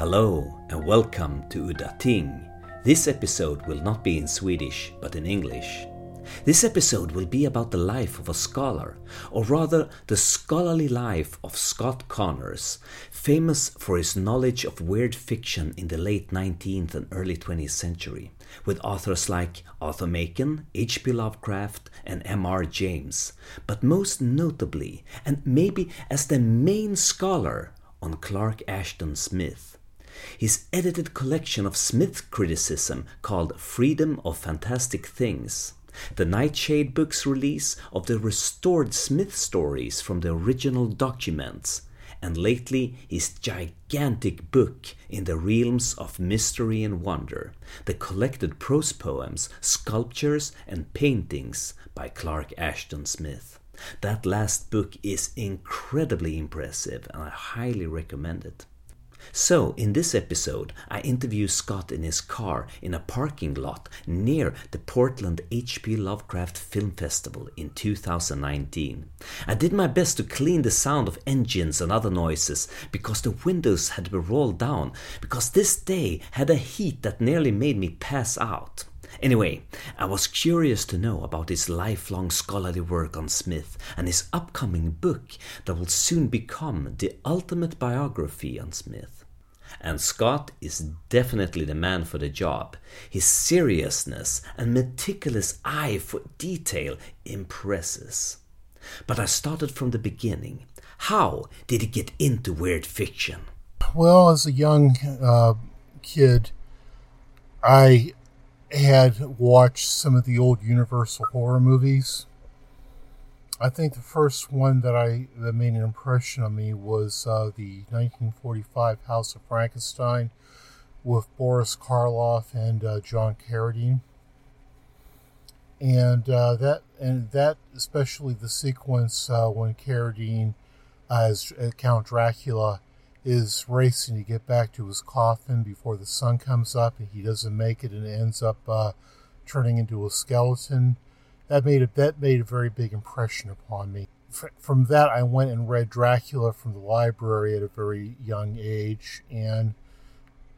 Hello and welcome to Udda Ting. This episode will not be in Swedish but in English. This episode will be about the life of a scholar, or rather, the scholarly life of Scott Connors, famous for his knowledge of weird fiction in the late 19th and early 20th century, with authors like Arthur Machen, H.P. Lovecraft, and M.R. James, but most notably, and maybe as the main scholar, on Clark Ashton Smith. His edited collection of Smith criticism called Freedom of Fantastic Things the Nightshade Books release of the restored Smith stories from the original documents, and lately his gigantic book in the realms of mystery and wonder, the collected prose poems, sculptures, and paintings by Clark Ashton Smith. That last book is incredibly impressive, and I highly recommend it. So, in this episode, I interview Scott in his car in a parking lot near the Portland H.P. Lovecraft Film Festival in 2019. I did my best to clean the sound of engines and other noises because the windows had been rolled down, because this day had a heat that nearly made me pass out. Anyway, I was curious to know about his lifelong scholarly work on Smith and his upcoming book that will soon become the ultimate biography on Smith. And Scott is definitely the man for the job. His seriousness and meticulous eye for detail impresses. But I started from the beginning. How did he get into weird fiction? Well, as a young uh, kid, I had watched some of the old Universal horror movies. I think the first one that I that made an impression on me was uh, the 1945 House of Frankenstein with Boris Karloff and uh, John Carradine, and uh, that and that especially the sequence uh, when Carradine as uh, Count Dracula is racing to get back to his coffin before the sun comes up, and he doesn't make it and ends up uh, turning into a skeleton that made a that made a very big impression upon me. From that, I went and read Dracula from the library at a very young age, and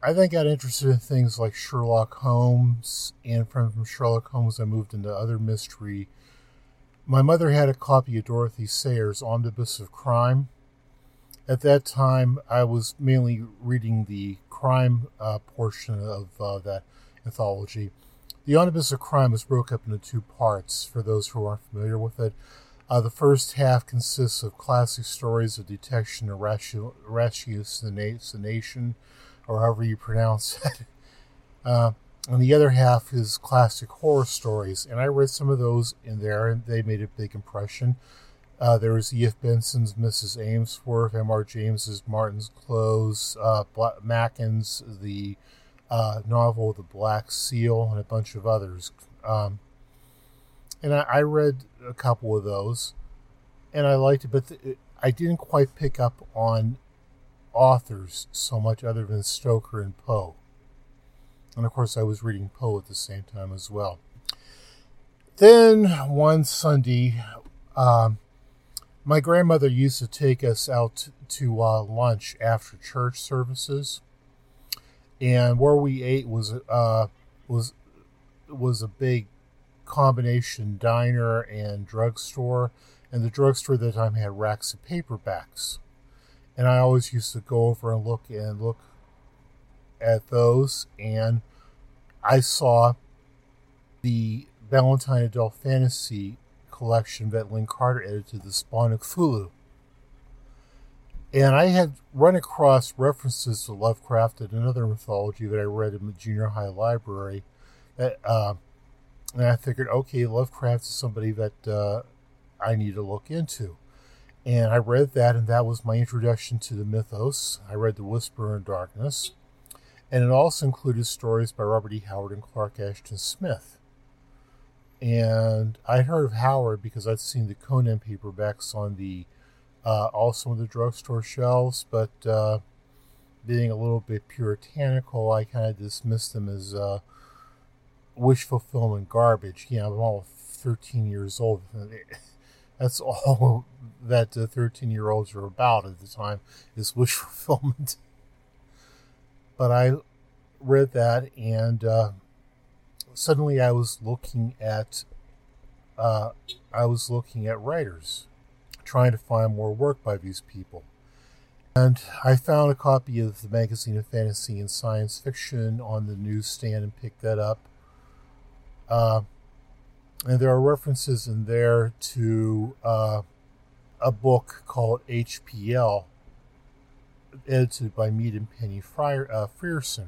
I then got interested in things like Sherlock Holmes, and from, Sherlock Holmes, I moved into other mystery. My mother had a copy of Dorothy Sayers' Omnibus of Crime. At that time, I was mainly reading the crime uh, portion of uh, that anthology. The Omnibus of Crime is broken up into two parts for those who aren't familiar with it. Uh, the first half consists of classic stories of detection and ratiocination, or however you pronounce it. Uh, and the other half is classic horror stories. And I read some of those in there, and they made a big impression. Uh, there was E.F. Benson's Mrs. Amworth, M.R. James's Martin's Close, uh, Machen's The uh, novel, The Black Seal, and a bunch of others. Um, and I, I, read a couple of those, and I liked it, but I didn't quite pick up on authors so much other than Stoker and Poe. And of course, I was reading Poe at the same time as well. Then one Sunday, um, my grandmother used to take us out to uh, lunch after church services. And where we ate was uh, was was a big combination diner and drugstore, and the drugstore at the time had racks of paperbacks, and I always used to go over and look and look at those, and I saw the Ballantine Adult Fantasy collection that Lin Carter edited, The Spawn of Cthulhu. And I had run across references to Lovecraft in another mythology that I read in the junior high library. That, uh, and I figured, okay, Lovecraft is somebody that uh, I need to look into. And I read that, and that was my introduction to the mythos. I read The Whisper in Darkness. And it also included stories by Robert E. Howard and Clark Ashton Smith. And I'd heard of Howard because I'd seen the Conan paperbacks on the uh, also on the drugstore shelves, but uh, being a little bit puritanical, I kind of dismissed them as uh, wish fulfillment garbage. You know, I'm all 13 years old. That's all that 13 year olds are about at the time is wish fulfillment. but I read that, and uh, suddenly I was looking at uh, I was looking at writers, trying to find more work by these people. And I found a copy of the Magazine of Fantasy and Science Fiction on the newsstand and picked that up. Uh, and there are references in there to uh, a book called HPL, edited by Meade and Penny Frier, uh, Frierson,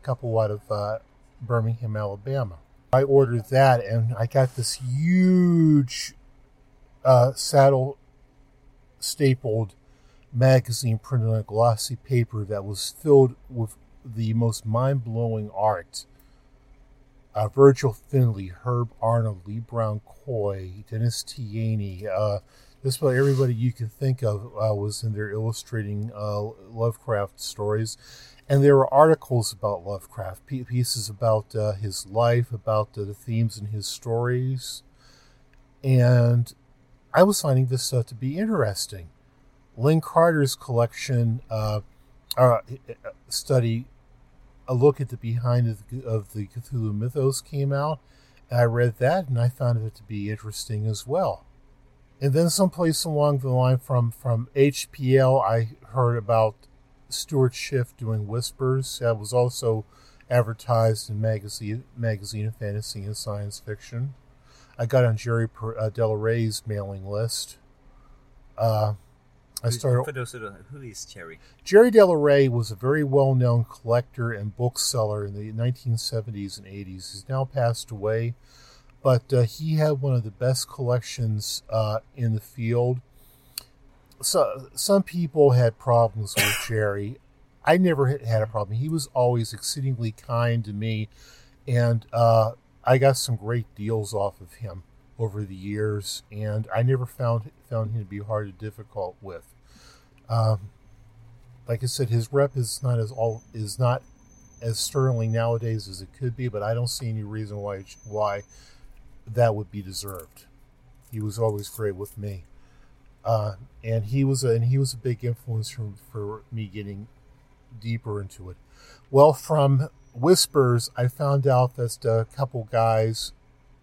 a couple out of uh, Birmingham, Alabama. I ordered that, and I got this huge uh, saddle stapled magazine printed on glossy paper that was filled with the most mind blowing art. Uh, Virgil Finlay, Herb Arnold, Lee Brown Coy, Dennis Tianyi, uh, just about everybody you can think of uh, was in there illustrating uh, Lovecraft stories. And there were articles about Lovecraft, pieces about uh, his life, about the themes in his stories. And I was finding this stuff to be interesting. Lin Carter's collection uh, uh, study, a look at the behind of the, of the Cthulhu mythos came out. And I read that and I found it to be interesting as well. And then someplace along the line from, from HPL, I heard about Stuart Schiff doing Whispers. That was also advertised in magazine magazine of fantasy and science fiction. I got on Jerry uh, Rey's mailing list. Uh, I started. For those who don't, who is Jerry? Jerry Rey was a very well-known collector and bookseller in the 1970s and 80s. He's now passed away, but uh, he had one of the best collections uh, in the field so some people had problems with Jerry. I never had a problem. He was always exceedingly kind to me, and uh, I got some great deals off of him over the years, and I never found found him to be hard or difficult with. Um, like I said, his rep is not as all is not as sterling nowadays as it could be, but I don't see any reason why why that would be deserved. He was always great with me. Uh, and he was a, and he was a big influence for, for me getting deeper into it. Well, from whispers, I found out that a couple guys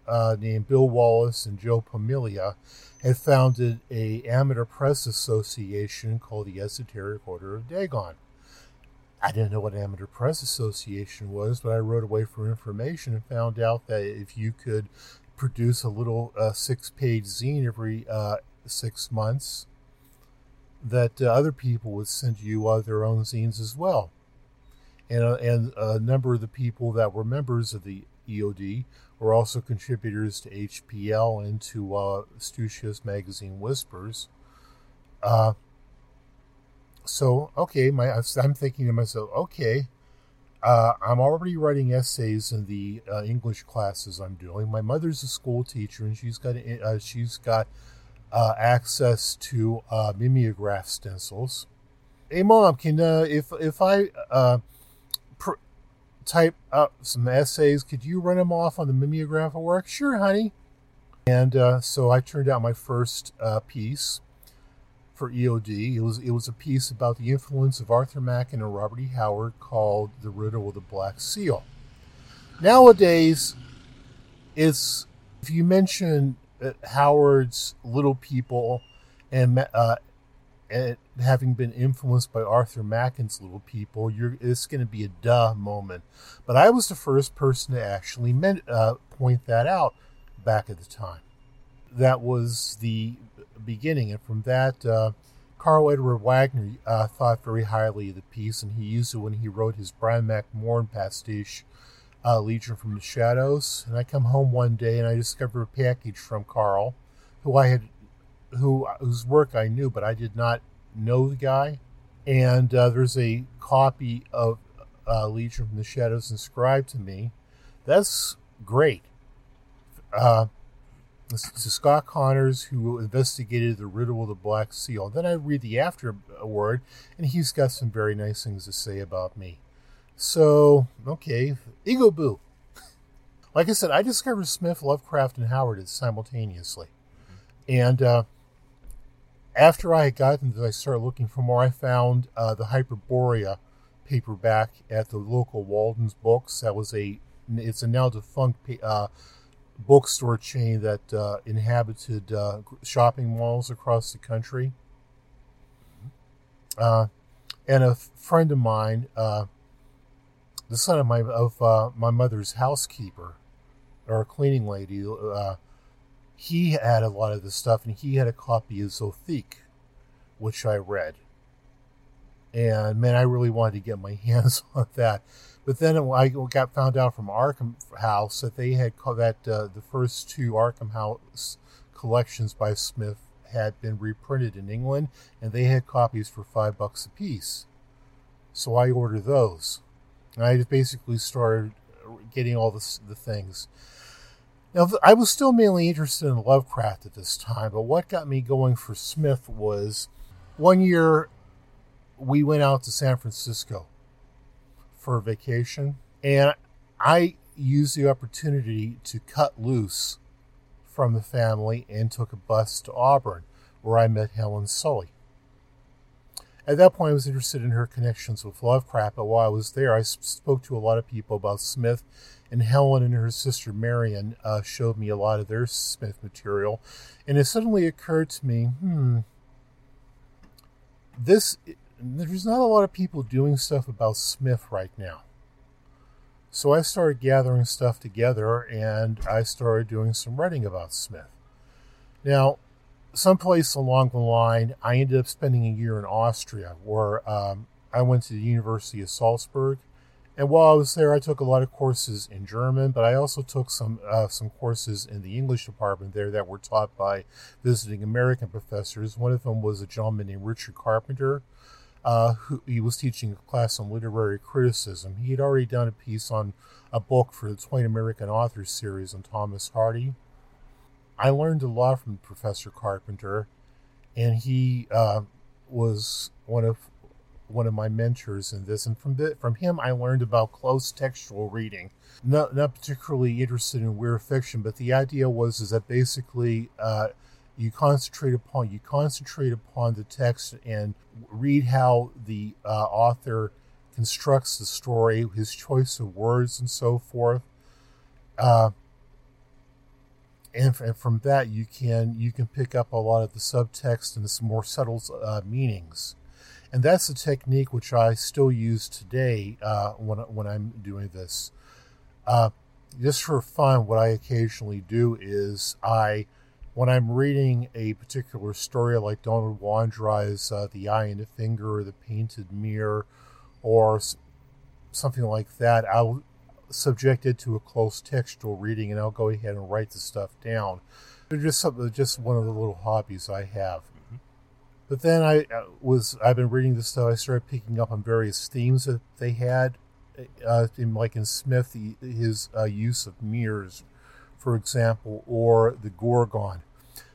uh, named Bill Wallace and Joe Pumilia had founded a amateur press association called the Esoteric Order of Dagon. I didn't know what amateur press association was, but I wrote away for information and found out that if you could produce a little uh, six-page zine every uh, six months that uh, other people would send you uh, their own zines as well. And, uh, and a number of the people that were members of the EOD were also contributors to HPL and to uh, magazine Whispers. Uh, so, okay, my, I'm thinking to myself, okay, uh, I'm already writing essays in the uh, English classes I'm doing. My mother's a school teacher, and she's got uh, she's got uh, access to uh, mimeograph stencils. Hey, mom, can uh, if if I uh, pr- type up some essays, could you run them off on the mimeograph at work? Sure, honey. And uh, so I turned out my first uh, piece for EOD. It was it was a piece about the influence of Arthur Machen and Robert E. Howard called "The Riddle of the Black Seal." Nowadays, it's if you mention Howard's Little People and uh, and having been influenced by Arthur Machen's Little People, you're it's going to be a duh moment. But I was the first person to actually meant, uh, point that out back at the time. That was the beginning, and from that, uh, Karl Edward Wagner uh, thought very highly of the piece, and he used it when he wrote his Bran Mak Morn pastiche uh, Legion from the Shadows, and I come home one day and I discover a package from Karl, who I had, who whose work I knew, but I did not know the guy. And uh, there's a copy of uh, Legion from the Shadows inscribed to me. That's great. Uh, to Scott Connors, who investigated the riddle of the Black Seal. Then I read the afterword, and he's got some very nice things to say about me. So, okay, Ego Boo. Like I said, I discovered Smith, Lovecraft, and Howard simultaneously. And uh, after I had gotten I started looking for more, I found uh, the Hyperborea paperback at the local Walden's Books. That was a it's a now defunct uh, bookstore chain that uh, inhabited uh, shopping malls across the country. Uh, and a friend of mine, uh, the son of my of uh, my mother's housekeeper or cleaning lady, he had a lot of this stuff, and he had a copy of Zothique, which I read. And man, I really wanted to get my hands on that. But then I got found out from Arkham House that they had that uh, the first two Arkham House collections by Smith had been reprinted in England, and they had copies for five bucks a piece. So I ordered those, and I basically started getting all the the things. Now I was still mainly interested in Lovecraft at this time, but what got me going for Smith was one year we went out to San Francisco for a vacation, and I used the opportunity to cut loose from the family and took a bus to Auburn, where I met Helen Sully. At that point, I was interested in her connections with Lovecraft, but while I was there, I spoke to a lot of people about Smith, and Helen and her sister Marion uh, showed me a lot of their Smith material, and it suddenly occurred to me, hmm, this there's not a lot of people doing stuff about Smith right now. So I started gathering stuff together and I started doing some writing about Smith. Now, someplace along the line, I ended up spending a year in Austria where um, I went to the University of Salzburg. And while I was there, I took a lot of courses in German, but I also took some uh, some courses in the English department there that were taught by visiting American professors. One of them was a gentleman named Richard Carpenter, uh, who he was teaching a class on literary criticism. He had already done a piece on a book for the 20 American Authors series on Thomas Hardy. I learned a lot from Professor Carpenter, and he uh, was one of one of my mentors in this. And from from him, I learned about close textual reading. Not not particularly interested in weird fiction, but the idea was is that basically. Uh, you concentrate upon you concentrate upon the text and read how the uh, author constructs the story, his choice of words, and so forth. Uh, and, and, from that, you can you can pick up a lot of the subtext and some more subtle uh, meanings, and that's a technique which I still use today uh, when when I'm doing this. Uh, just for fun, what I occasionally do is I when I'm reading a particular story like Donald Wandrei's uh, The Eye and the Finger or The Painted Mirror or something like that, I'll subject it to a close textual reading and I'll go ahead and write the stuff down. They're just something, just one of the little hobbies I have. Mm-hmm. But then I uh, was I've been reading this stuff. I started picking up on various themes that they had, uh, in like in Smith, his uh, use of mirrors, for example, or the Gorgon.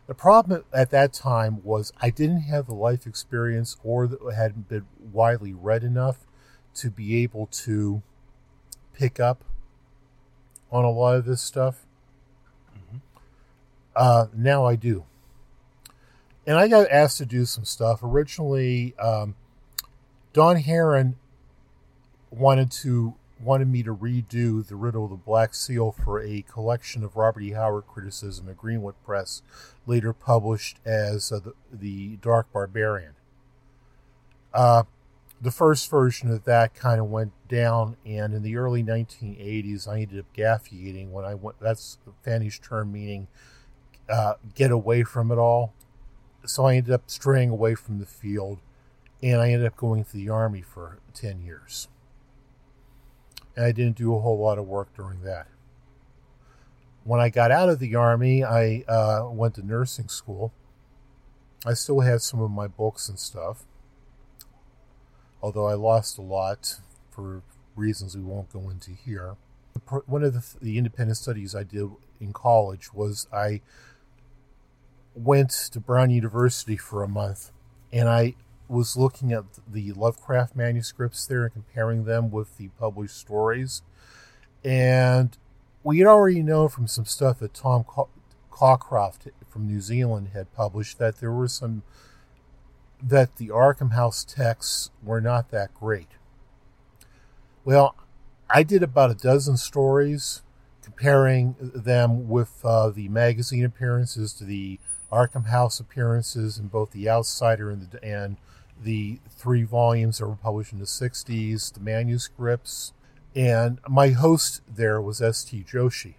The problem at that time was I didn't have the life experience or hadn't been widely read enough to be able to pick up on a lot of this stuff. Mm-hmm. Uh, now I do. And I got asked to do some stuff. Originally, um, Don Herron wanted to wanted me to redo the riddle of the Black Seal for a collection of Robert E. Howard criticism at Greenwood Press, later published as uh, the, the, Dark Barbarian. Uh, the first version of that kind of went down, and in the early 1980s, I ended up gafiating when I went. That's Fanny's term meaning uh, get away from it all. So I ended up straying away from the field, and I ended up going to the army for 10 years and I didn't do a whole lot of work during that. When I got out of the Army, I uh, went to nursing school. I still had some of my books and stuff, although I lost a lot for reasons we won't go into here. One of the, the independent studies I did in college was I went to Brown University for a month and I was looking at the Lovecraft manuscripts there and comparing them with the published stories. And we had already known from some stuff that Tom Cockcroft from New Zealand had published that there were some that the Arkham House texts were not that great. Well, I did about a dozen stories comparing them with uh, the magazine appearances to the Arkham House appearances in both The Outsider and the, and the three volumes that were published in the 60s, the manuscripts. And my host there was S.T. Joshi.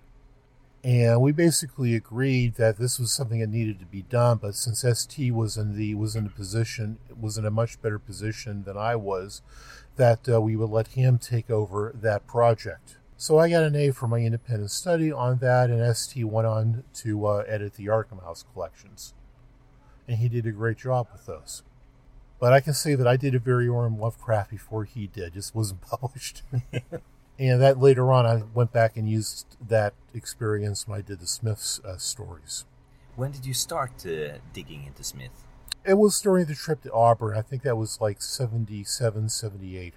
And we basically agreed that this was something that needed to be done, but since ST was in the was in a position was in a much better position than I was, that uh, we would let him take over that project. So I got an A for my independent study on that, and ST went on to uh, edit the Arkham House collections. And he did a great job with those. But I can say that I did a variorum Lovecraft before he did, just wasn't published. And that later on, I went back and used that experience when I did the Smith's uh, stories. When did you start uh, digging into Smith? It was during the trip to Auburn. I think that was like 77, 78.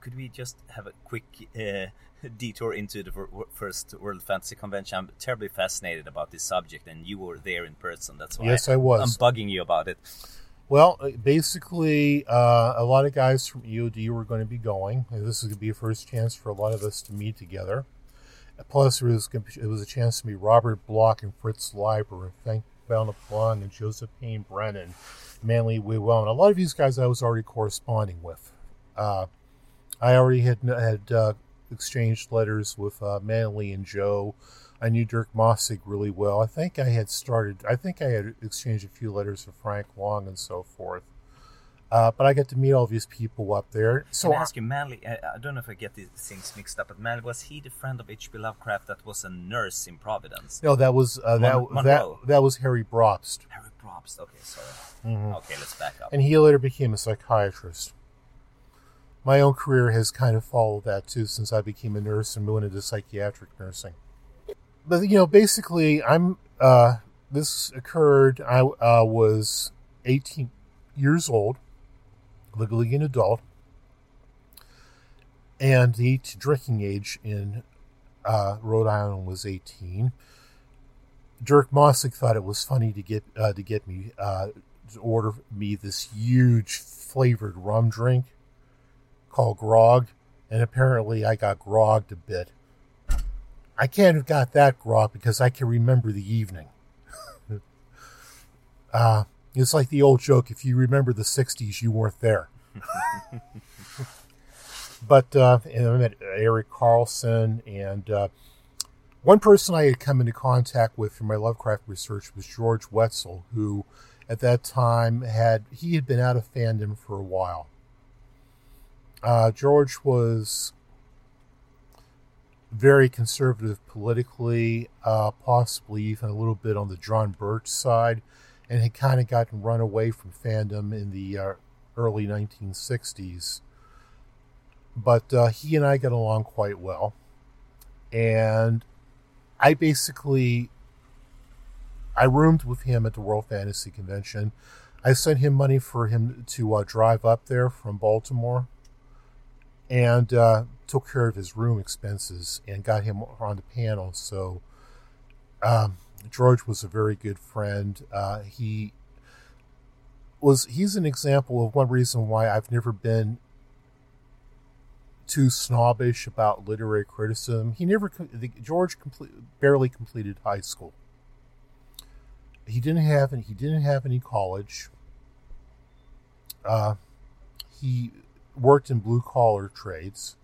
Could we just have a quick uh, detour into the first World Fantasy Convention. I'm terribly fascinated about this subject, and you were there in person. That's why yes, I, I was. I'm bugging you about it. Well, uh, basically, uh, a lot of guys from EOD were going to be going. This is going to be a first chance for a lot of us to meet together. Plus, it was, it was a chance to meet Robert Bloch and Fritz Leiber, and Frank Long and Joseph Payne Brennan, Manly and a lot of these guys I was already corresponding with. Uh, I already had had uh, exchanged letters with uh, Manly and Joe. I knew Dirk Mosig really well. I think I had started, I think I had exchanged a few letters with Frank Long and so forth. Uh, but I got to meet all these people up there. So Can I ask you, Manly? I, I, don't know if I get these things mixed up, but Manly was he the friend of H.P. Lovecraft that was a nurse in Providence? No, that was uh, that Mon- that that was Harry Brobst. Harry Brobst. Okay, sorry. Mm-hmm. Okay, let's back up. And he later became a psychiatrist my own career has kind of followed that too since I became a nurse and went into psychiatric nursing. But you know, basically, I'm. Uh, this occurred. I uh, was 18 years old, legally an adult, and the drinking age in uh, Rhode Island was 18. Dirk Mosig thought it was funny to get uh, to get me uh, to order me this huge flavored rum drink called grog, and apparently I got grogged a bit. I can't have got that grog because I can remember the evening. uh, it's like the old joke if you remember the 60s, you weren't there. but uh, and I met Eric Carlson, and uh, one person I had come into contact with for my Lovecraft research was George Wetzel, who at that time had he had been out of fandom for a while. Uh, George was very conservative politically, uh, possibly even a little bit on the John Birch side, and had kind of gotten run away from fandom in the uh, early 1960s. But uh, he and I got along quite well. And I basically I roomed with him at the World Fantasy Convention. I sent him money for him to uh, drive up there from Baltimore and uh, took care of his room expenses and got him on the panel. So um, George was a very good friend. Uh, he was he's an example of one reason why I've never been too snobbish about literary criticism. He never George complete, barely completed high school. He didn't have any, he didn't have any college. Uh, he worked in blue collar trades,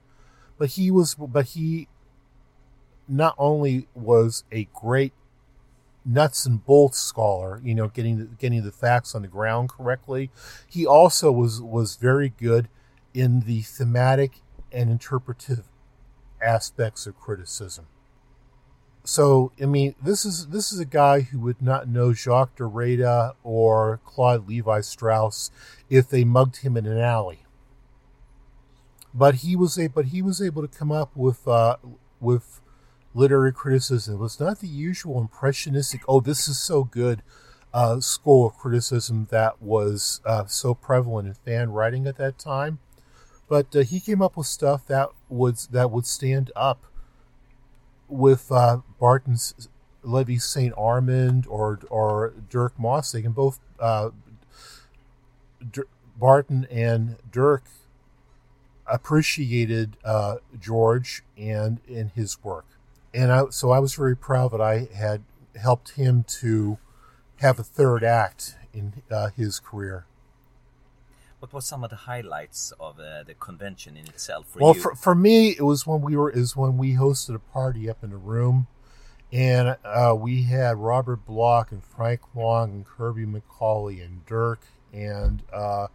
but he was but he not only was a great nuts and bolts scholar, you know, getting the, getting the facts on the ground correctly, he also was was very good in the thematic and interpretive aspects of criticism. So, I mean, this is this is a guy who would not know Jacques Derrida or Claude Levi Strauss if they mugged him in an alley but he was a but he was able to come up with uh, with literary criticism. It was not the usual impressionistic. Oh, this is so good. Uh, school of criticism that was uh, so prevalent in fan writing at that time, but uh, he came up with stuff that would that would stand up with uh, Barton's Levi St. Armand or or Dirk Mosig, and both uh, Barton and Dirk appreciated uh, George and in his work, and I, so I was very proud that I had helped him to have a third act in uh, his career. What were some of the highlights of uh, the convention in itself for well, you? for, for me, it was when we were is when we hosted a party up in the room, and uh, we had Robert Bloch and Frank Long and Kirby McCauley and Dirk and uh,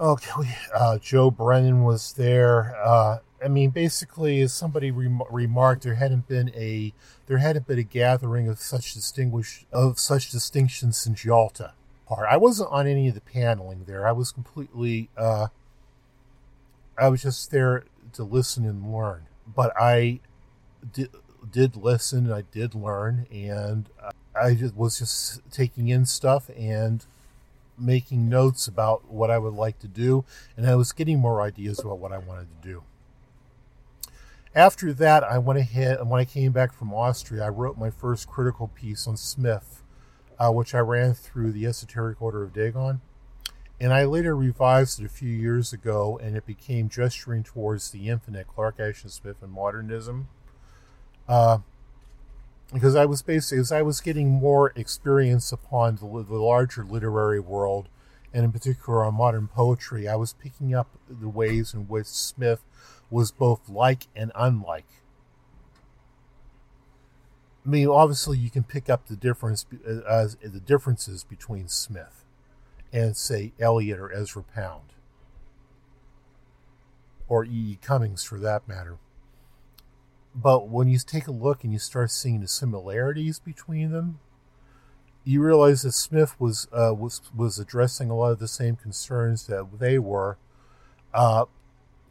okay, uh, Joe Brennan was there. Uh, I mean, basically, as somebody rem- remarked, there hadn't been a there hadn't been a gathering of such distinguished of such distinction since Yalta part. I wasn't on any of the paneling there. I was completely, uh, I was just there to listen and learn. But I did, did listen, I did learn, and I just was just taking in stuff and making notes about what I would like to do, and I was getting more ideas about what I wanted to do. After that, I went ahead, and when I came back from Austria, I wrote my first critical piece on Smith uh, which I ran through the Esoteric Order of Dagon. And I later revised it a few years ago, and it became Gesturing Towards the Infinite, Clark Ashton Smith and Modernism. Uh, because I was basically, as I was getting more experience upon the, the larger literary world, and in particular on modern poetry, I was picking up the ways in which Smith was both like and unlike I mean, obviously, you can pick up the difference uh, the differences between Smith and, say, Eliot or Ezra Pound, or E. E. Cummings, for that matter. But when you take a look and you start seeing the similarities between them, you realize that Smith was uh, was was addressing a lot of the same concerns that they were, uh,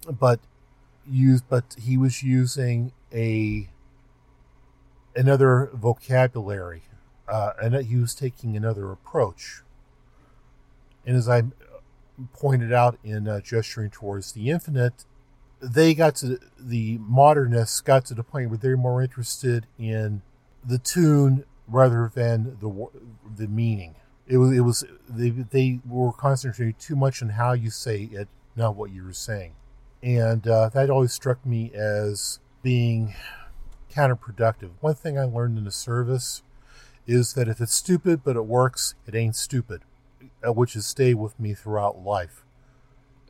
but used but he was using a another vocabulary, uh, and he was taking another approach. And as I pointed out in uh, Gesturing Towards the Infinite, they got to the modernists got to the point where they're more interested in the tune rather than the the meaning. It was it was they they were concentrating too much on how you say it, not what you were saying, and uh, that always struck me as being counterproductive. One thing I learned in the service is that if it's stupid but it works, it ain't stupid, uh, which has stayed with me throughout life.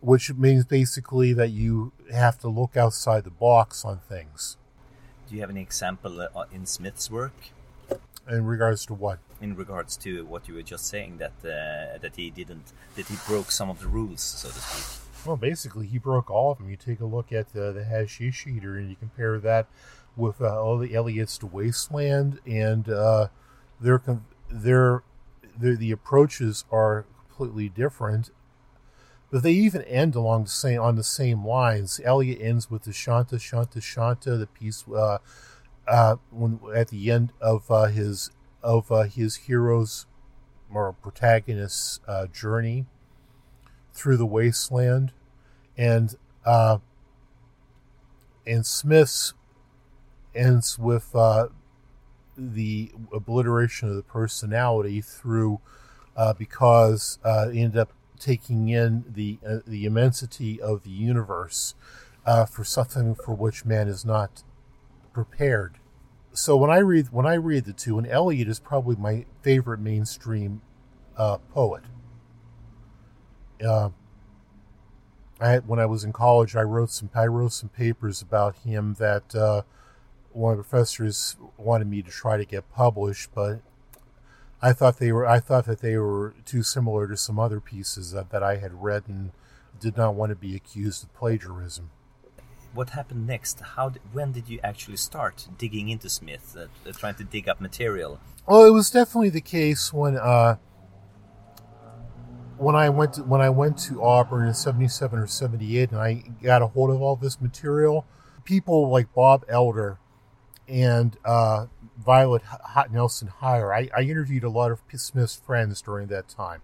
Which means basically that you have to look outside the box on things. Do you have any example uh, in Smith's work? In regards to what? In regards to what you were just saying, that uh, that he didn't, that he broke some of the rules, so to speak. Well, basically, he broke all of them. You take a look at the, the hashish eater, and you compare that with uh, all the Eliot's to Wasteland, and uh, their their the approaches are completely different. But they even end along the same on the same lines. Eliot ends with the Shantih shantih shantih, the piece uh, uh, when at the end of uh, his of uh, his hero's or protagonist's uh, journey through the wasteland, and uh, and Smith's ends with the obliteration of the personality through because uh, ended up taking in the uh, the immensity of the universe uh, for something for which man is not prepared. So when I read when I read the two, and Eliot is probably my favorite mainstream uh, poet. I, when I was in college, I wrote some I wrote some papers about him that one of the professors wanted me to try to get published, but I thought they were I thought that they were too similar to some other pieces that, that I had read and did not want to be accused of plagiarism. What happened next? How did, when did you actually start digging into Smith, uh, uh, trying to dig up material? Well, it was definitely the case when uh, when I went to, when I went to Auburn in '77 or '78, and I got a hold of all this material. People like Bob Elder and uh, Violet Hot Nelson Hire. I, I, interviewed a lot of Smith's friends during that time,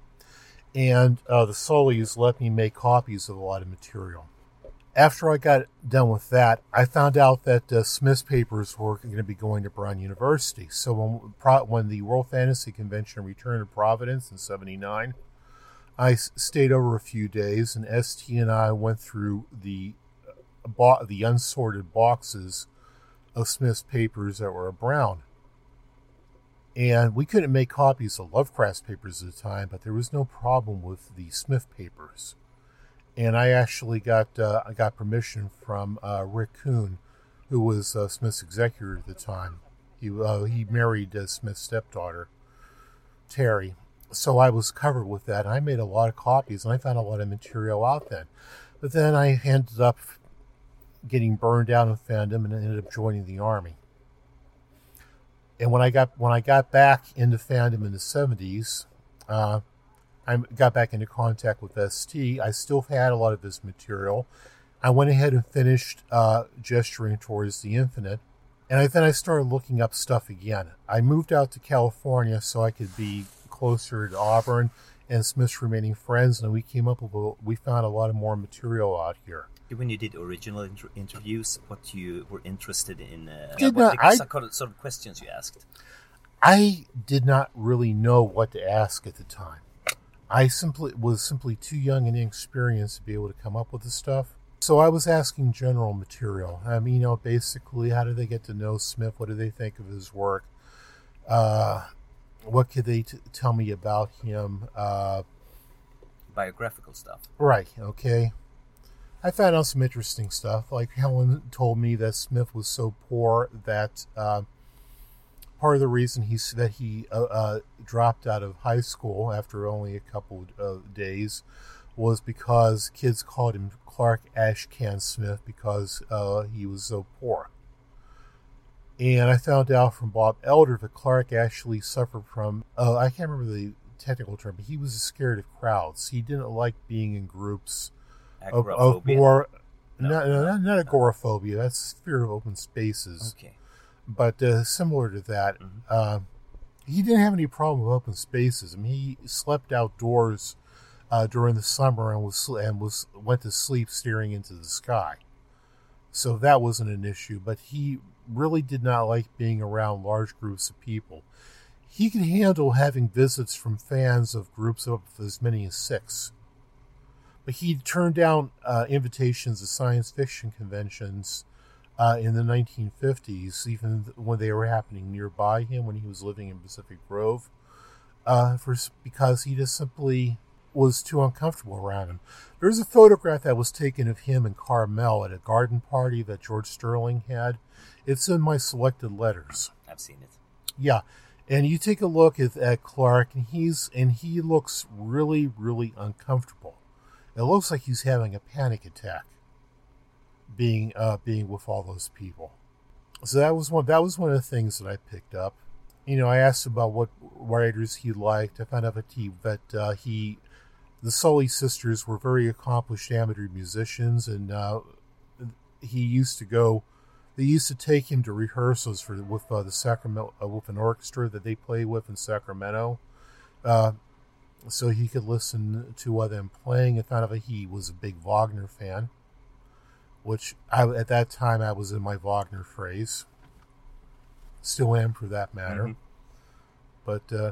and uh, the Sullys let me make copies of a lot of material. After I got done with that, I found out that uh, Smith's papers were going to be going to Brown University. So when, when the World Fantasy Convention returned to Providence in '79, I stayed over a few days, and ST and I went through the uh, the unsorted boxes of Smith's papers that were at brown. And we couldn't make copies of Lovecraft's papers at the time, but there was no problem with the Smith papers. And I actually got uh, I got permission from uh, Rick Kuhn, who was uh, Smith's executor at the time. He uh, he married uh, Smith's stepdaughter, Terry. So I was covered with that. I made a lot of copies, and I found a lot of material out then. But then I ended up getting burned out in fandom and ended up joining the army. And when I got when I got back into fandom in the seventies, uh, I got back into contact with ST. I still had a lot of this material. I went ahead and finished uh, gesturing towards the infinite, and I, then I started looking up stuff again. I moved out to California so I could be closer to Auburn and Smith's remaining friends, and we came up with we found a lot of more material out here. When you did original inter- interviews, what you were interested in, uh, Did what not- the I- sort of- sort of questions you asked. I did not really know what to ask at the time. I simply was simply too young and inexperienced to be able to come up with the stuff. So I was asking general material. I mean, you know, basically, how do they get to know Smith? What do they think of his work? Uh, what could they t- tell me about him? Uh, Biographical stuff. Right, okay. I found out some interesting stuff. Like Helen told me that Smith was so poor that uh, part of the reason he that he uh, uh, dropped out of high school after only a couple of days was because kids called him Clark Ashcan Smith because uh, he was so poor. And I found out from Bob Elder that Clark actually suffered from, uh, I can't remember the technical term, but he was scared of crowds. He didn't like being in groups of, of more, No, no, no, no. not, not agoraphobia, that's fear of open spaces. Okay. But uh, similar to that, Mhm. uh, he didn't have any problem with open spaces. I mean, he slept outdoors uh, during the summer and was and was went to sleep staring into the sky. So that wasn't an issue. But he really did not like being around large groups of people. He could handle having visits from fans of groups of as many as six. But he turned down uh, invitations to science fiction conventions uh, in the 1950s, even when they were happening nearby him when he was living in Pacific Grove, uh, for because he just simply was too uncomfortable around him. There's a photograph that was taken of him and Carmel at a garden party that George Sterling had. It's in my selected letters. I've seen it. Yeah, and you take a look at, at Clark, and he's and he looks really, really uncomfortable. It looks like he's having a panic attack, being uh, being with all those people. So that was one. That was one of the things that I picked up. You know, I asked about what writers he liked. I found out that he that uh, he, the Sully sisters were very accomplished amateur musicians, and uh, he used to go they used to take him to rehearsals for with uh, the Sacramento uh, with an orchestra that they play with in Sacramento, uh, so he could listen to what I'm playing. And found out that he was a big Wagner fan, which I, at that time I was in my Wagner phrase. Still am, for that matter. Mhm. But uh,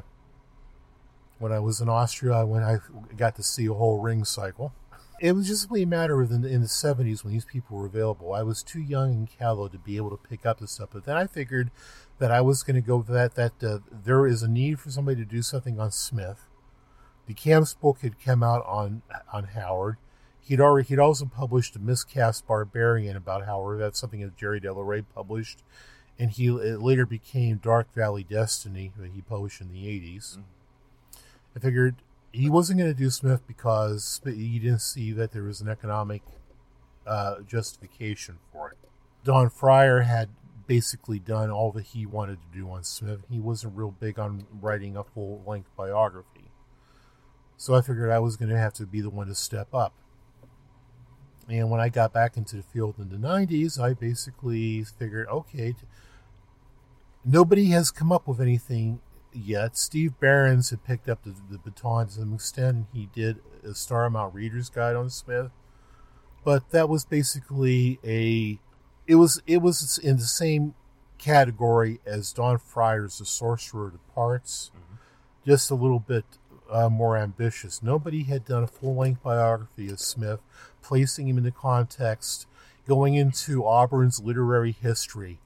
when I was in Austria, I went. I got to see a whole ring cycle. It was just simply a matter of in, in the seventies when these people were available. I was too young and callow to be able to pick up this stuff. But then I figured that I was going to go that. That uh, there is a need for somebody to do something on Smith. The Camps book had come out on on Howard. He'd already he'd also published a miscast barbarian about Howard. That's something that Gerry de la Ree published, and he it later became Dark Valley Destiny that he published in the 80s. I figured he wasn't going to do Smith because he didn't see that there was an economic uh, justification for it. Don Fryer had basically done all that he wanted to do on Smith. He wasn't real big on writing a full length biography. So I figured I was going to have to be the one to step up. And when I got back into the field in the 90s, I basically figured, okay, nobody has come up with anything yet. Steve Behrends had picked up the, the baton to some extent. He did a Starmont Reader's Guide on Smith, but that was basically a. It was it was in the same category as Don Fryer's The Sorcerer Departs, mm-hmm. just a little bit uh, more ambitious. Nobody had done a full length biography of Smith, placing him in the context, going into Auburn's literary history,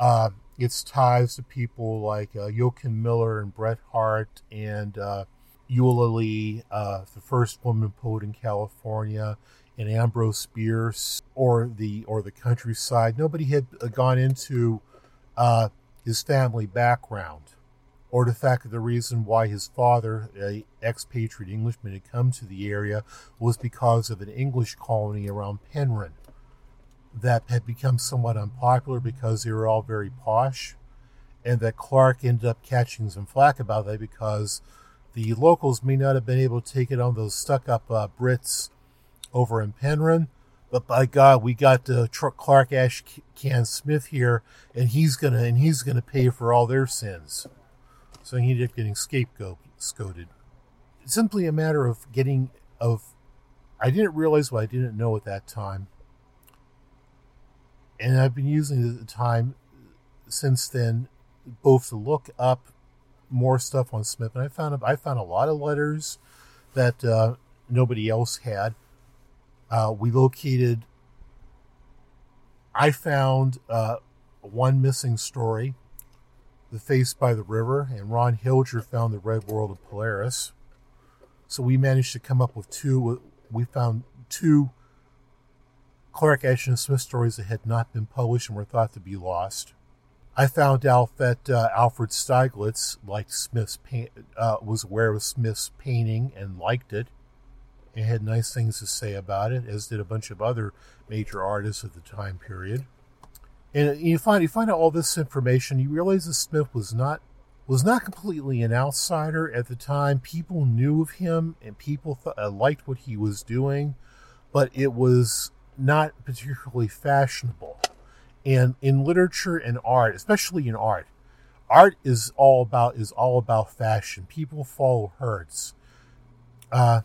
uh, its ties to people like uh, Miller and Bret Harte and uh, Eulalie, uh, the first woman poet in California, and Ambrose Bierce, or the or the countryside. Nobody had gone into uh, his family background or the fact that the reason why his father, a expatriate Englishman, had come to the area was because of an English colony around Penryn that had become somewhat unpopular because they were all very posh, and that Clark ended up catching some flack about that because the locals may not have been able to take it on those stuck-up uh, Brits over in Penryn, but by God, we got uh, Clark Ashcan Smith here, and he's gonna and he's gonna pay for all their sins. So he ended up getting scapegoated. Simply a matter of getting of. I didn't realize what I didn't know at that time, and I've been using the time since then, both to look up more stuff on Smith, and I found I found a lot of letters that uh, nobody else had. Uh, we located. I found uh, one missing story the Face by the River, and Ron Hilger found The Red World of Polaris. So we managed to come up with two. We found two Clark Ashton Smith stories that had not been published and were thought to be lost. I found out that uh, Alfred Stieglitz liked Smith's uh, was aware of Smith's painting and liked it, and had nice things to say about it, as did a bunch of other major artists of the time period. And you find you find out all this information. You realize that Smith was not was not completely an outsider at the time. People knew of him, and people th- uh, liked what he was doing, but it was not particularly fashionable. And in literature and art, especially in art, art is all about is all about fashion. People follow herds. Uh,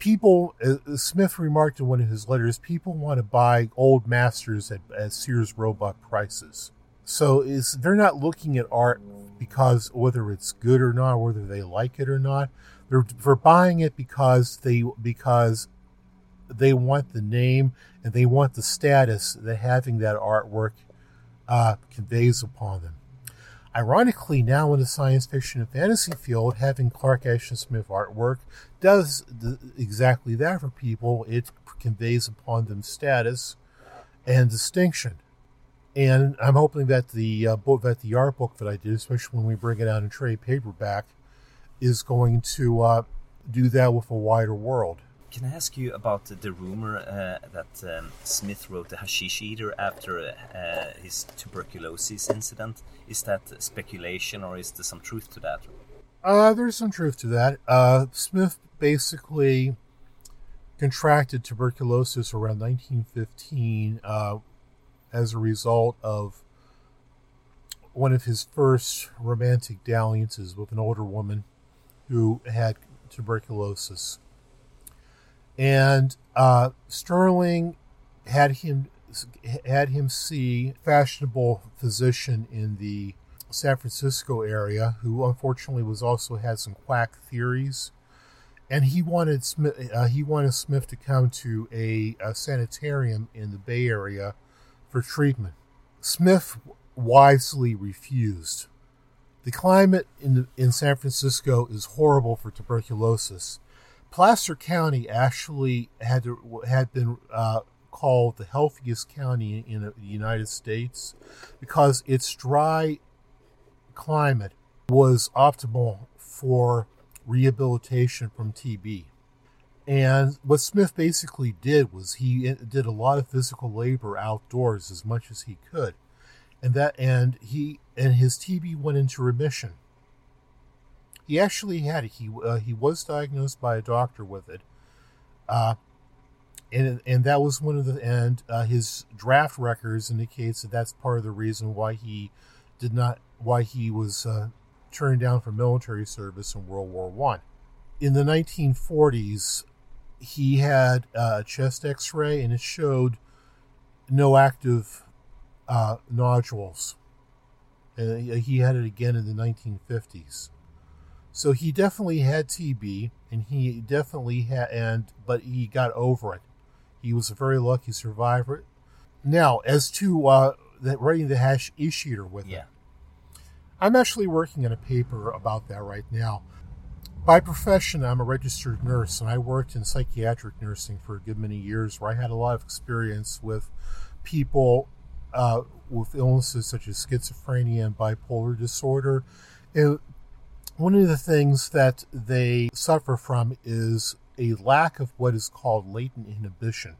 people, uh, Smith remarked in one of his letters, people want to buy old masters at, at Sears Roebuck prices. So is they're not looking at art because whether it's good or not, whether they like it or not. They're for buying it because they because they want the name and they want the status that having that artwork uh, conveys upon them. Ironically, now in the science fiction and fantasy field, having Clark Ashton Smith artwork does exactly that for people. It conveys upon them status and distinction. And I'm hoping that the uh, book, that the art book that I did, especially when we bring it out in trade paperback, is going to uh, do that with a wider world. Can I ask you about the rumor uh, that um, Smith wrote the Hashish Eater after uh, his tuberculosis incident? Is that speculation or is there some truth to that? Uh, there's some truth to that. Uh, Smith basically contracted tuberculosis around 1915 uh, as a result of one of his first romantic dalliances with an older woman who had tuberculosis and uh, Sterling had him had him see fashionable physician in the San Francisco area who unfortunately was also had some quack theories, and he wanted Smith uh, he wanted Smith to come to a, a sanitarium in the Bay Area for treatment. Smith wisely refused. The climate in the, in San Francisco is horrible for tuberculosis Placer County actually had to, had been uh, called the healthiest county in the United States because its dry climate was optimal for rehabilitation from TB. And what Smith basically did was he did a lot of physical labor outdoors as much as he could. And that and he and his TB went into remission. He actually had it. He uh, he was diagnosed by a doctor with it, uh, and and that was one of the and uh, his draft records indicates that that's part of the reason why he did not why he was uh, turned down for military service in World War One. In the 1940s, he had a chest X-ray and it showed no active uh, nodules. And he had it again in the 1950s. So he definitely had TB, and he definitely had, and but he got over it. He was a very lucky survivor. Now, as to uh, the, writing the Hashish Eater with Yeah. it, I'm actually working on a paper about that right now. By profession, I'm a registered nurse, and I worked in psychiatric nursing for a good many years, where I had a lot of experience with people uh, with illnesses such as schizophrenia and bipolar disorder. And one of the things that they suffer from is a lack of what is called latent inhibition.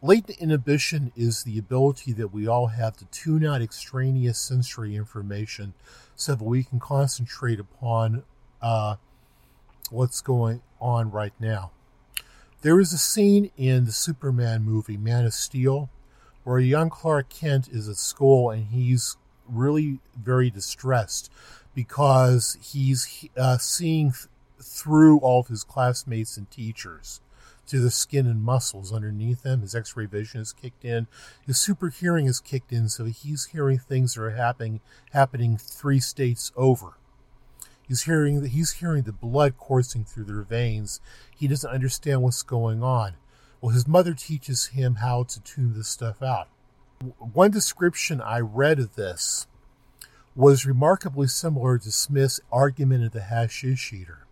Latent inhibition is the ability that we all have to tune out extraneous sensory information so that we can concentrate upon uh, what's going on right now. There is a scene in the Superman movie, Man of Steel, where young Clark Kent is at school and he's really very distressed because he's uh, seeing th- through all of his classmates and teachers to the skin and muscles underneath them. His X-ray vision is kicked in. His super hearing is kicked in, so he's hearing things that are happening happening three states over. He's hearing he's hearing the blood coursing through their veins. He doesn't understand what's going on. Well, his mother teaches him how to tune this stuff out. One description I read of this was remarkably similar to Smith's argument at the Hashish Eater.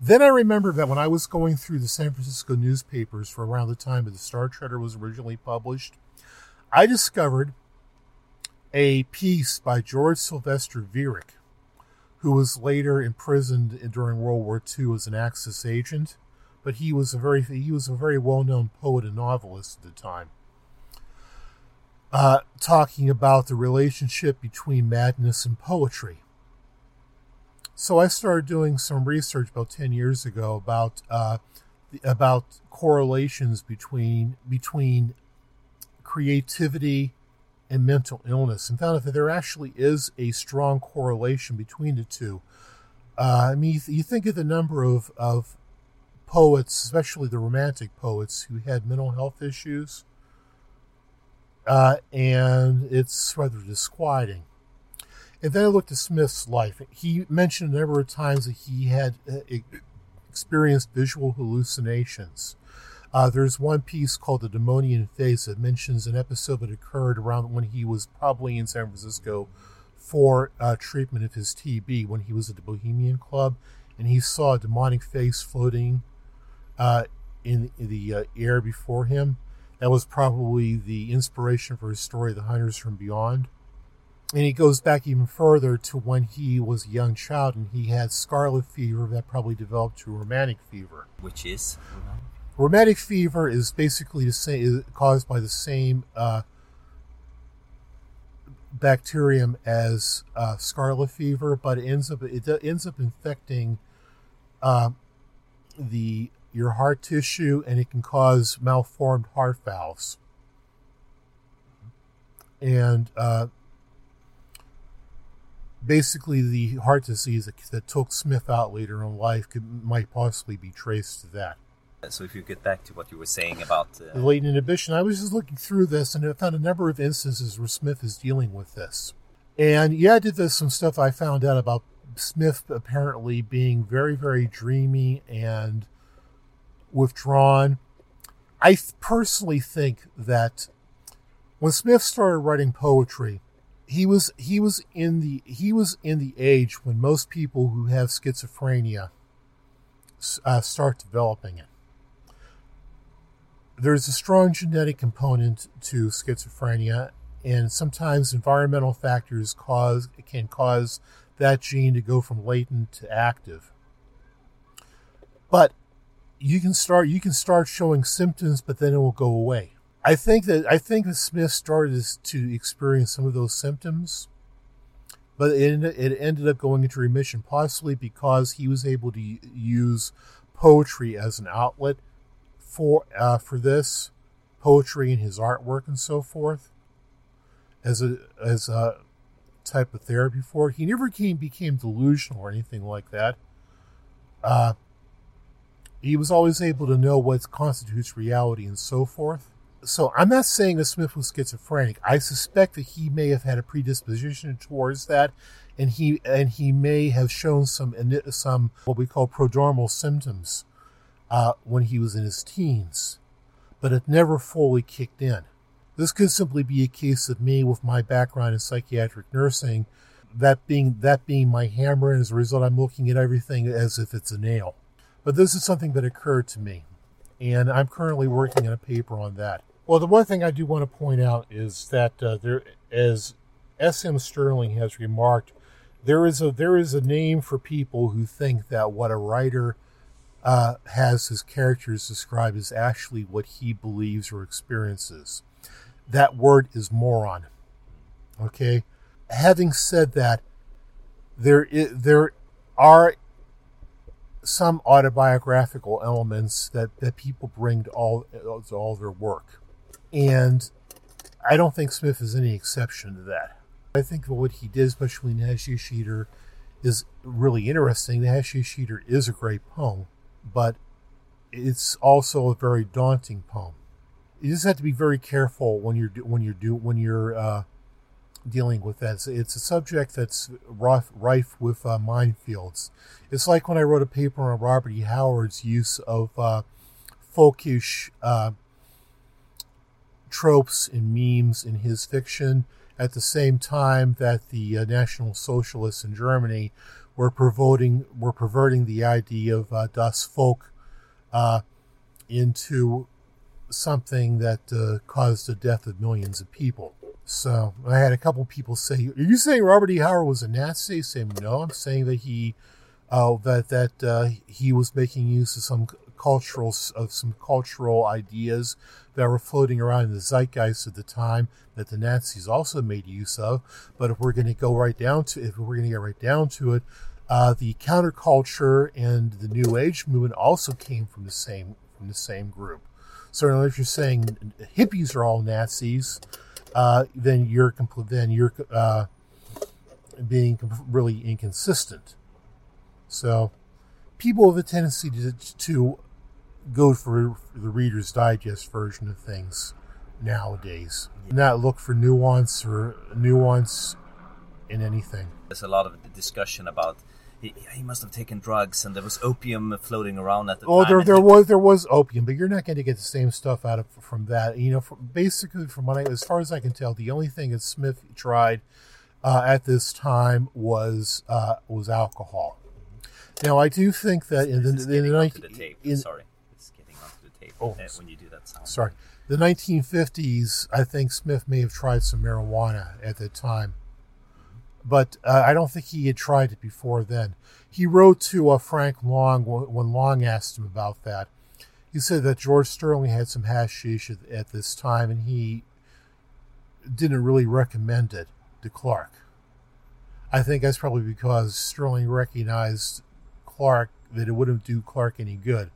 Then I remember that when I was going through the San Francisco newspapers for around the time that the Star Treader was originally published, I discovered a piece by George Sylvester Viereck, who was later imprisoned during World War II as an Axis agent, but he was a very he was a very well known poet and novelist at the time. Uh, talking about the relationship between madness and poetry. So I started doing some research about ten years ago about uh, about correlations between between creativity and mental illness, and found that there actually is a strong correlation between the two. Uh, I mean, you think of the number of, of poets, especially the romantic poets, who had mental health issues, uh, and it's rather disquieting. And then I looked at Smith's life. He mentioned a number of times that he had uh, experienced visual hallucinations. Uh, there's one piece called The Demonian Face that mentions an episode that occurred around when he was probably in San Francisco for uh, treatment of his TB when he was at the Bohemian Club, and he saw a demonic face floating uh, in, in, the uh, air before him. That was probably the inspiration for his story, The Hunters from Beyond. And he goes back even further to when he was a young child and he had scarlet fever that probably developed to rheumatic fever. Which is? Rheumatic fever is basically the same, is caused by the same uh, bacterium as uh, scarlet fever, but it ends up it ends up infecting uh, the your heart tissue, and it can cause malformed heart valves. And uh, basically, the heart disease that, that took Smith out later in life could, might possibly be traced to that. So if you get back to what you were saying about uh, the latent inhibition, I was just looking through this and I found a number of instances where Smith is dealing with this. And yeah, I did this some stuff I found out about Smith apparently being very, very dreamy and withdrawn. I th- personally think that when Smith started writing poetry, he was he was in the he was in the age when most people who have schizophrenia uh, start developing it there's a strong genetic component to schizophrenia, and sometimes environmental factors cause can cause that gene to go from latent to active. But you can start you can start showing symptoms, but then it will go away. I think that I think that Smith started to experience some of those symptoms, but it, it ended up going into remission, possibly because he was able to use poetry as an outlet for uh, for this poetry and his artwork and so forth as a as a type of therapy for it. He never came became delusional or anything like that. Uh, he was always able to know what constitutes reality and so forth. so I'm not saying that Smith was schizophrenic. I suspect that he may have had a predisposition towards that, and he and he may have shown some some what we call prodromal symptoms uh, when he was in his teens, but it never fully kicked in. This could simply be a case of me with my background in psychiatric nursing, that being that being my hammer, and as a result, I'm looking at everything as if it's a nail. But this is something that occurred to me, and I'm currently working on a paper on that. Well, the one thing I do want to point out is that uh, there, as S.M. Stirling has remarked, there is a there is a name for people who think that what a writer uh, has his characters describe is actually what he believes or experiences. That word is moron. Okay. Having said that, there is, there are some autobiographical elements that, that people bring to all to all their work. And I don't think Smith is any exception to that. I think what he did, especially in Hashish Eater, is really interesting. The Hashish is a great poem, but it's also a very daunting poem. You just have to be very careful when you're when you're do when you're uh, dealing with that. It's, it's, a subject that's rough, rife with uh, minefields. It's like when I wrote a paper on Robert E. Howard's use of uh, folkish uh, tropes and memes in his fiction at the same time that the uh, National Socialists in Germany were were perverting the idea of uh, das Volk uh, into something that uh, caused the death of millions of people. So I had a couple people say, "Are you saying Robert E. Howard was a Nazi?" Saying, "No, I'm saying that he uh, that that uh, he was making use of some cultural of some cultural ideas that were floating around in the zeitgeist at the time that the Nazis also made use of. But if we're going to go right down to if we're going to get right down to it, uh, the counterculture and the New Age movement also came from the same from the same group. So if you're saying hippies are all Nazis, uh, then you're then you're uh, being really inconsistent. So people have a tendency to, to go for the Reader's Digest version of things nowadays. Not look for nuance or nuance in anything. There's a lot of discussion about he, he must have taken drugs and there was opium floating around at the oh, time. Oh, there, there was there was opium, but you're not going to get the same stuff out of from that. You know, from, basically, from what I, as far as I can tell, the only thing that Smith tried uh, at this time was uh, was alcohol. Now, I do think that in the, in the, the tape. In, sorry oh, uh, when you do that sound. Sorry. The 1950s, I think Smith may have tried some marijuana at that time, but uh, I don't think he had tried it before then. He wrote to uh, Frank Long when Long asked him about that. He said that George Sterling had some hashish at, at this time, and he didn't really recommend it to Clark. I think that's probably because Sterling recognized Clark that it wouldn't do Clark any good.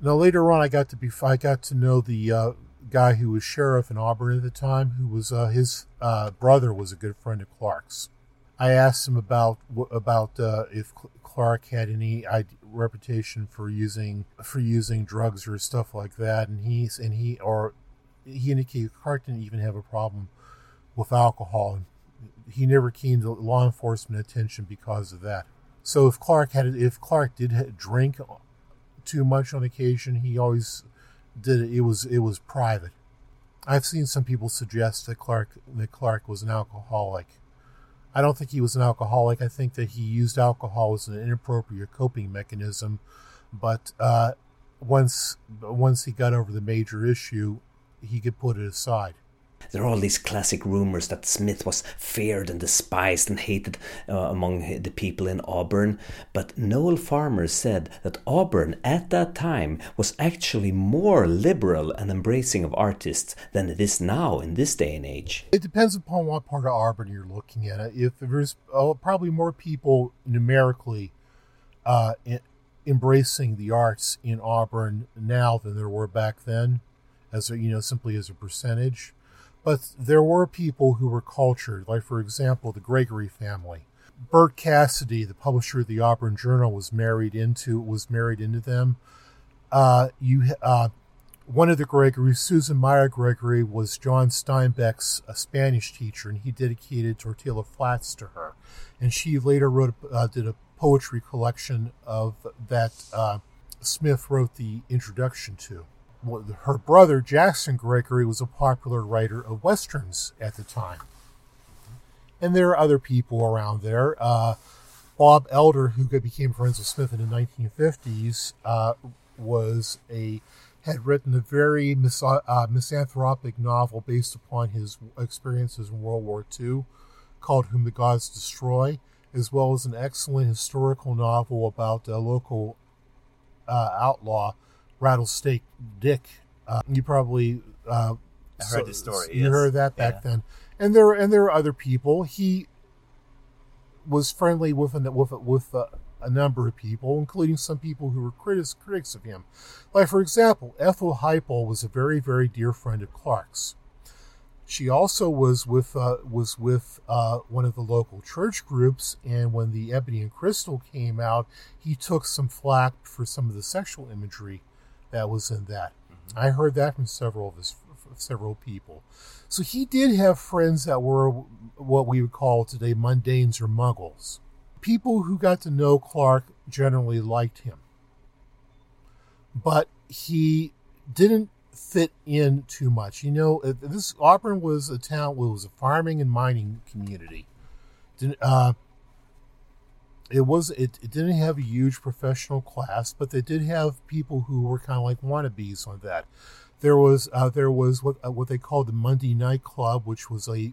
Now later on, I got to be I got to know the uh, guy who was sheriff in Auburn at the time, who was uh, his uh, brother was a good friend of Clark's. I asked him about about uh, if Clark had any reputation for using for using drugs or stuff like that, and he and he or he indicated Clark didn't even have a problem with alcohol. He never came to law enforcement attention because of that. So if Clark had if Clark did drink too much on occasion. He always did it. It was it was private. I've seen some people suggest that Clark that Clark was an alcoholic. I don't think he was an alcoholic. I think that he used alcohol as an inappropriate coping mechanism. But uh, once once he got over the major issue, he could put it aside. There are all these classic rumors that Smith was feared and despised and hated uh, among the people in Auburn, but Noel Farmer said that Auburn at that time was actually more liberal and embracing of artists than it is now in this day and age. It depends upon what part of Auburn you're looking at. If there's uh, probably more people numerically uh, embracing the arts in Auburn now than there were back then, as a, you know, simply as a percentage but there were people who were cultured, like, for example, the Gregory family. Bert Cassidy, the publisher of the Auburn Journal, was married into was married into them. Uh, you uh, one of the Gregory, Susan Meyer Gregory, was John Steinbeck's a Spanish teacher, and he dedicated Tortilla Flats to her. And she later wrote, uh, did a poetry collection of that uh, Smith wrote the introduction to. Her brother Jackson Gregory was a popular writer of westerns at the time, and there are other people around there. Uh, Bob Elder, who became friends with Smith in the 1950s, uh, was a had written a very mis- uh, misanthropic novel based upon his experiences in World War II called Whom the Gods Destroy, as well as an excellent historical novel about a local uh, outlaw, Rattlesnake Dick. Uh, you probably uh, I heard so, the story. You yes. heard that back yeah. then, and there and there are other people. He was friendly with a, with with a, a number of people, including some people who were critics critics of him. Like, for example, Ethel Heupel was a very, very dear friend of Clark's. She also was with uh, was with uh, one of the local church groups, and when the Ebony and Crystal came out, he took some flack for some of the sexual imagery that was in that. Mm-hmm. I heard that from several of his several people. So he did have friends that were what we would call today mundanes or muggles people who got to know Clark generally liked him. But he didn't fit in too much. You know, this Auburn was a town, well, it was a farming and mining community. Uh, it was it, it didn't have a huge professional class, but they did have people who were kind of like wannabes on that. There was uh, there was what uh, what they called the Monday Night Club, which was a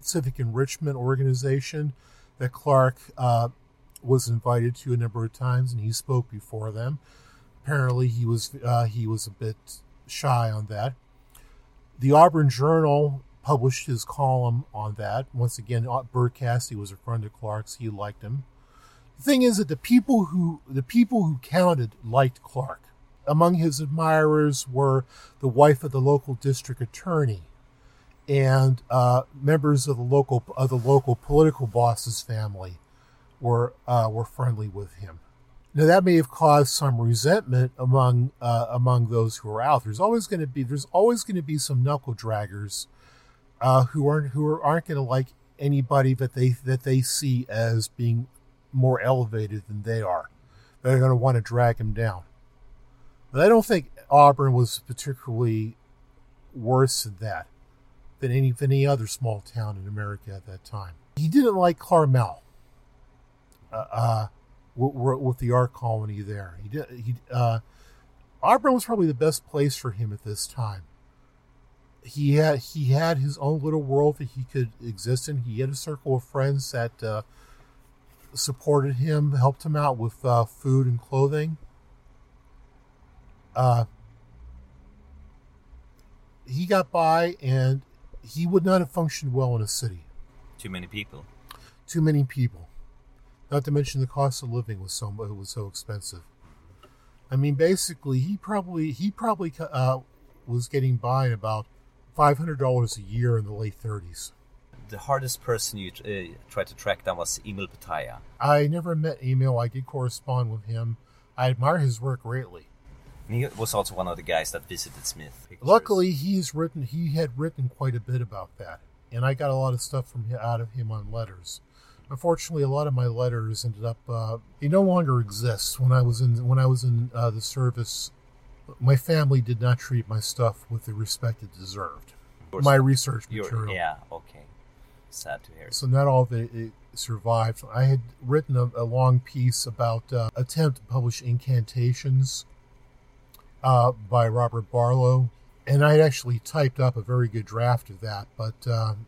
civic enrichment organization that Clark uh, was invited to a number of times, and he spoke before them. Apparently, he was uh, he was a bit shy on that. The Auburn Journal published his column on that. Once again, Bert Cassidy was a friend of Clark's. He liked him. The thing is that the people who the people who counted liked Clark. Among his admirers were the wife of the local district attorney, and uh, members of the local of the local political boss's family were uh, were friendly with him. Now that may have caused some resentment among uh, among those who are out. There's always going to be there's always going to be some knuckle draggers uh, who aren't who aren't going to like anybody that they that they see as being more elevated than they are. They're going to want to drag him down. But I don't think Auburn was particularly worse than that than any than any other small town in America at that time. He didn't like Carmel, uh, uh with, with, the art colony there. He did. He uh, Auburn was probably the best place for him at this time. He had he had his own little world that he could exist in. He had a circle of friends that uh, supported him, helped him out with uh, food and clothing. Uh, he got by, and he would not have functioned well in a city. Too many people. Too many people. Not to mention the cost of living was so was so expensive. I mean, basically, he probably he probably uh, was getting by about five hundred dollars a year in the late thirties. The hardest person you uh, tried to track down was Emil Petaja. I never met Emil. I did correspond with him. I admire his work greatly. He was also one of the guys that visited Smith. Pictures. Luckily, he's written. He had written quite a bit about that, and I got a lot of stuff from out of him on letters. Unfortunately, a lot of my letters ended up. Uh, they no longer exist. When I was in when I was in uh, the service, my family did not treat my stuff with the respect it deserved. My research material. Yeah. Okay. Sad to hear. So not all of it, it survived. I had written a, a long piece about uh, attempt to publish incantations uh, by Robert Barlow, and I had actually typed up a very good draft of that, but um,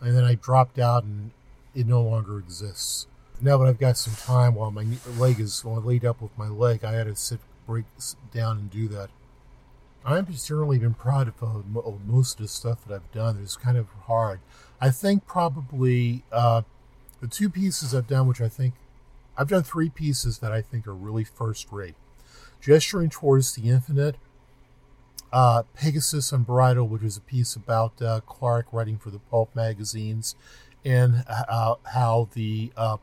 and then I dropped out and it no longer exists. Now that I've got some time while my leg is while laid up with my leg, I had to sit break down and do that. I've certainly been proud of, uh, most of the stuff that I've done. It's kind of hard. I think probably uh, the two pieces I've done, which I think I've done three pieces that I think are really first rate. Gesturing Towards the Infinite, uh, Pegasus Unbridled, which is a piece about uh, Clark writing for the pulp magazines, and uh, how the uh,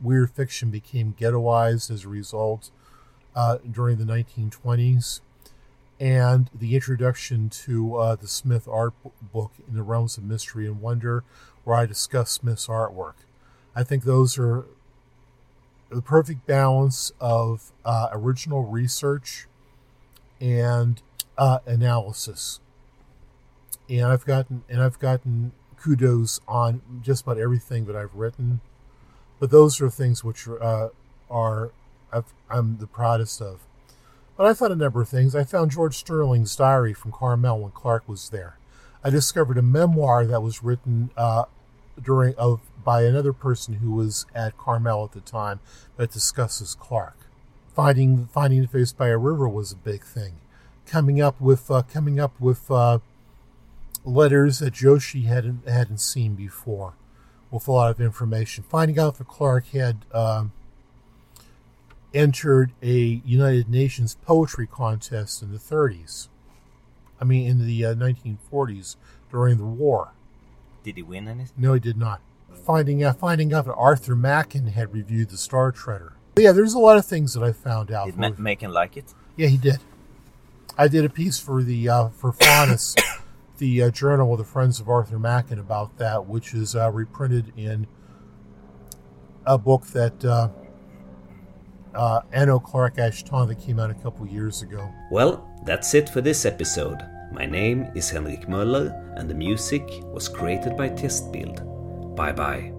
weird fiction became ghettoized as a result uh, during the 1920s. And the introduction to uh, the Smith art book in the realms of mystery and wonder, where I discuss Smith's artwork. I think those are the perfect balance of uh, original research and uh, analysis. And I've gotten and I've gotten kudos on just about everything that I've written, but those are things which uh, are i am the proudest of. But I found a number of things. I found George Sterling's diary from Carmel when Clark was there. I discovered a memoir that was written uh, during of by another person who was at Carmel at the time that discusses Clark. Finding finding the face by a river was a big thing. Coming up with uh, coming up with uh, letters that Joshi hadn't hadn't seen before, with a lot of information. Finding out that Clark had um, entered a United Nations poetry contest in the 30s. I mean, in the uh, 1940s during the war. Did he win anything? No, he did not. Finding out, finding out that Arthur Machen had reviewed the Star Treader. But yeah, there's a lot of things that I found out. Did Ma- Machen like it? Yeah, he did. I did a piece for the uh, for Faunus, the uh, journal of the Friends of Arthur Machen about that, which is uh, reprinted in a book that uh, Clark Ashton that came out a couple years ago. Well, that's it for this episode. My name is Henrik Möller, and the music was created by Testbild. Bye bye.